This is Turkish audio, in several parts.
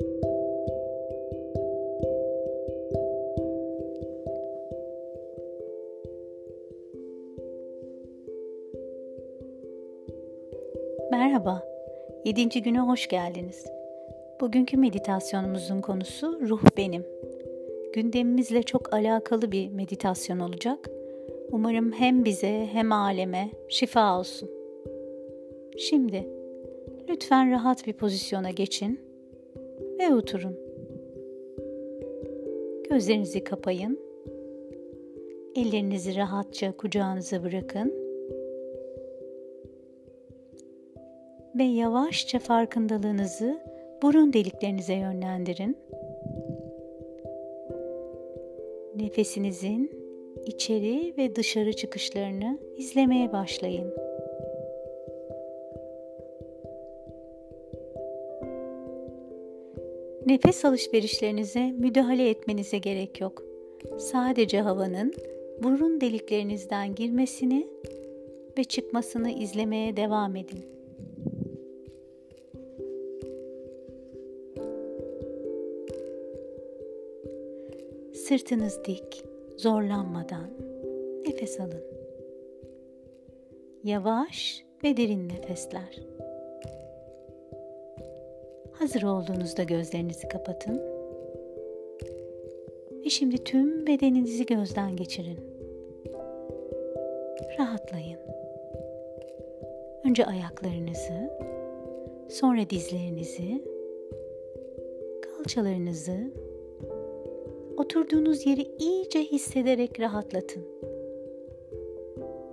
Merhaba, 7. güne hoş geldiniz. Bugünkü meditasyonumuzun konusu ruh benim. Gündemimizle çok alakalı bir meditasyon olacak. Umarım hem bize hem aleme şifa olsun. Şimdi lütfen rahat bir pozisyona geçin ve oturun. Gözlerinizi kapayın. Ellerinizi rahatça kucağınıza bırakın ve yavaşça farkındalığınızı burun deliklerinize yönlendirin. Nefesinizin içeri ve dışarı çıkışlarını izlemeye başlayın. Nefes alışverişlerinize müdahale etmenize gerek yok. Sadece havanın burun deliklerinizden girmesini ve çıkmasını izlemeye devam edin. Sırtınız dik, zorlanmadan nefes alın. Yavaş ve derin nefesler. Hazır olduğunuzda gözlerinizi kapatın. Ve şimdi tüm bedeninizi gözden geçirin. Rahatlayın. Önce ayaklarınızı, sonra dizlerinizi, kalçalarınızı Oturduğunuz yeri iyice hissederek rahatlatın.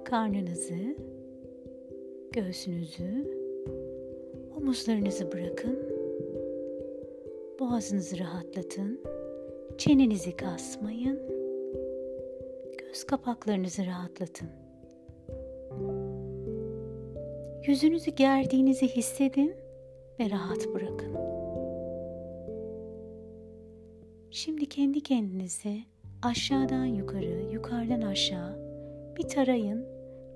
Karnınızı, göğsünüzü, omuzlarınızı bırakın. Boğazınızı rahatlatın. Çenenizi kasmayın. Göz kapaklarınızı rahatlatın. Yüzünüzü gerdiğinizi hissedin ve rahat bırakın. Şimdi kendi kendinize aşağıdan yukarı, yukarıdan aşağı bir tarayın.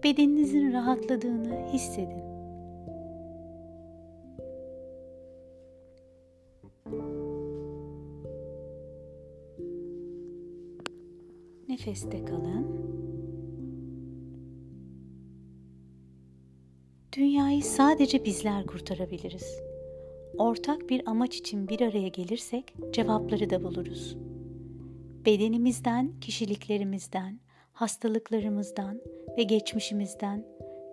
Bedeninizin rahatladığını hissedin. Nefeste kalın. Dünyayı sadece bizler kurtarabiliriz ortak bir amaç için bir araya gelirsek cevapları da buluruz. Bedenimizden, kişiliklerimizden, hastalıklarımızdan ve geçmişimizden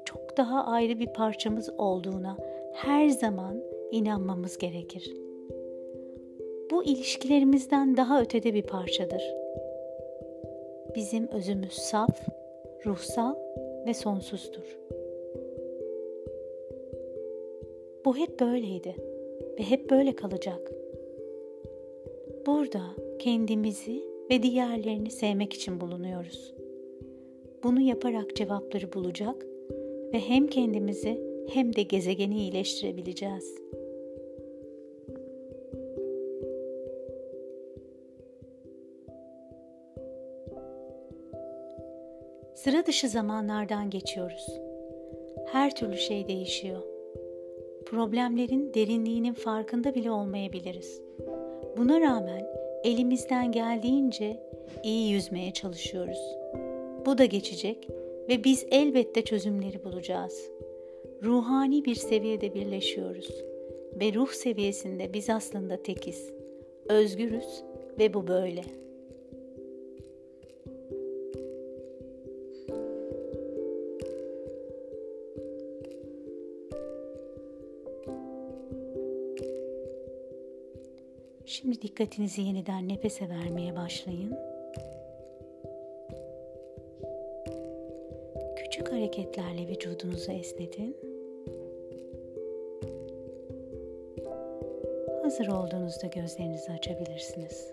çok daha ayrı bir parçamız olduğuna her zaman inanmamız gerekir. Bu ilişkilerimizden daha ötede bir parçadır. Bizim özümüz saf, ruhsal ve sonsuzdur. Bu hep böyleydi ve hep böyle kalacak. Burada kendimizi ve diğerlerini sevmek için bulunuyoruz. Bunu yaparak cevapları bulacak ve hem kendimizi hem de gezegeni iyileştirebileceğiz. Sıra dışı zamanlardan geçiyoruz. Her türlü şey değişiyor problemlerin derinliğinin farkında bile olmayabiliriz. Buna rağmen elimizden geldiğince iyi yüzmeye çalışıyoruz. Bu da geçecek ve biz elbette çözümleri bulacağız. Ruhani bir seviyede birleşiyoruz ve ruh seviyesinde biz aslında tekiz, özgürüz ve bu böyle.'' Şimdi dikkatinizi yeniden nefese vermeye başlayın. Küçük hareketlerle vücudunuzu esnetin. Hazır olduğunuzda gözlerinizi açabilirsiniz.